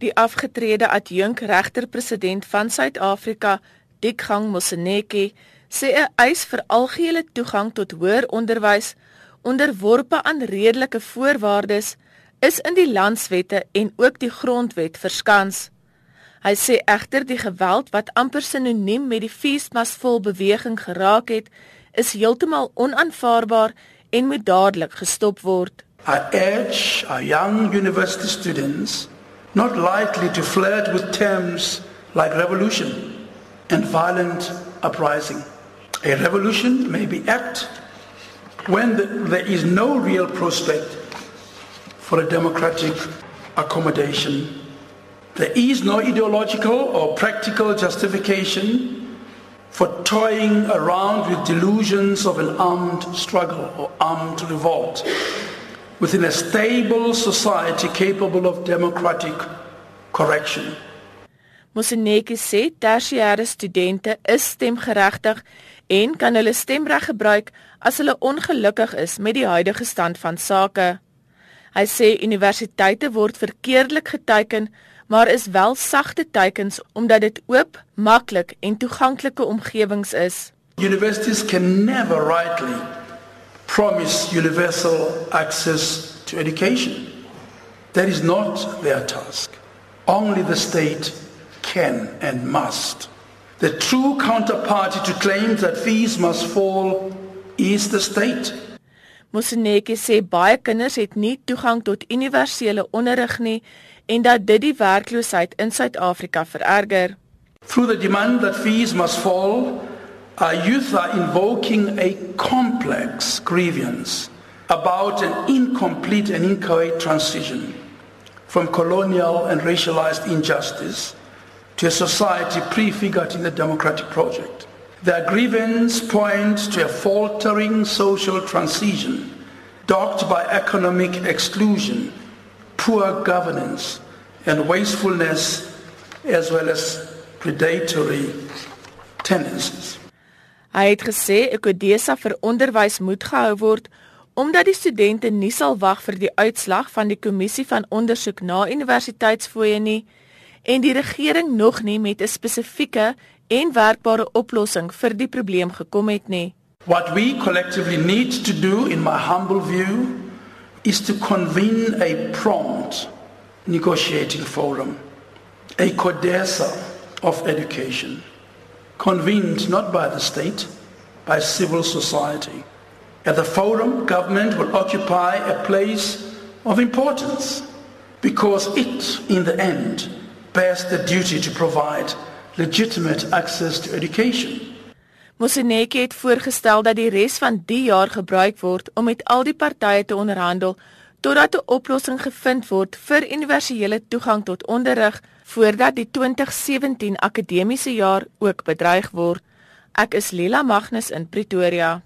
Die afgetrede adjunk regter-president van Suid-Afrika, Dikgang Moseneke, sê 'n eis vir algehele toegang tot hoër onderwys onderworpe aan redelike voorwaardes is in die landswette en ook die grondwet verskans. Hy sê egter die geweld wat amper sinoniem met die feesmasvol beweging geraak het, is heeltemal onaanvaarbaar en moet dadelik gestop word. I urge our young university students not likely to flirt with terms like revolution and violent uprising. A revolution may be apt when the, there is no real prospect for a democratic accommodation. There is no ideological or practical justification for toying around with delusions of an armed struggle or armed revolt. Within a stable society capable of democratic correction. Moseneke sê tersiêre studente is stemgeregtig en kan hulle stemreg gebruik as hulle ongelukkig is met die huidige stand van sake. Hy sê universiteite word verkeerdelik geteken, maar is wel sagte teikens omdat dit oop, maklik en toeganklike omgewings is. Universities can never rightly promise universal access to education. That is not their task. Only the state can and must. The true counterparty to claims that fees must fall is the state. Moseneke sê baie kinders het nie toegang tot universele onderrig nie en dat dit die werkloosheid in Suid-Afrika vererger. Through the demand that fees must fall, our youth are invoking a complex grievance about an incomplete and inchoate transition from colonial and racialized injustice to a society prefigured in the democratic project. Their grievance points to a faltering social transition dogged by economic exclusion, poor governance, and wastefulness, as well as predatory tendencies. Hy het gesê Ekodesa vir onderwys moet gehou word omdat die studente nie sal wag vir die uitslag van die kommissie van ondersoek na universiteitsfooie nie en die regering nog nie met 'n spesifieke en werkbare oplossing vir die probleem gekom het nie. What we collectively need to do in my humble view is to convene a prompt negotiating forum, a codesa of education convened not by the state, by civil society. At the forum, government will occupy a place of importance because it, in the end, bears the duty to provide legitimate access to education. Moseneke het voorgestel dat die res van die jaar gebruik word om met al die partye te onderhandel totdat 'n oplossing gevind word vir universele toegang tot onderrig voordat die 2017 akademiese jaar ook bedreig word. Ek is Lila Magnus in Pretoria.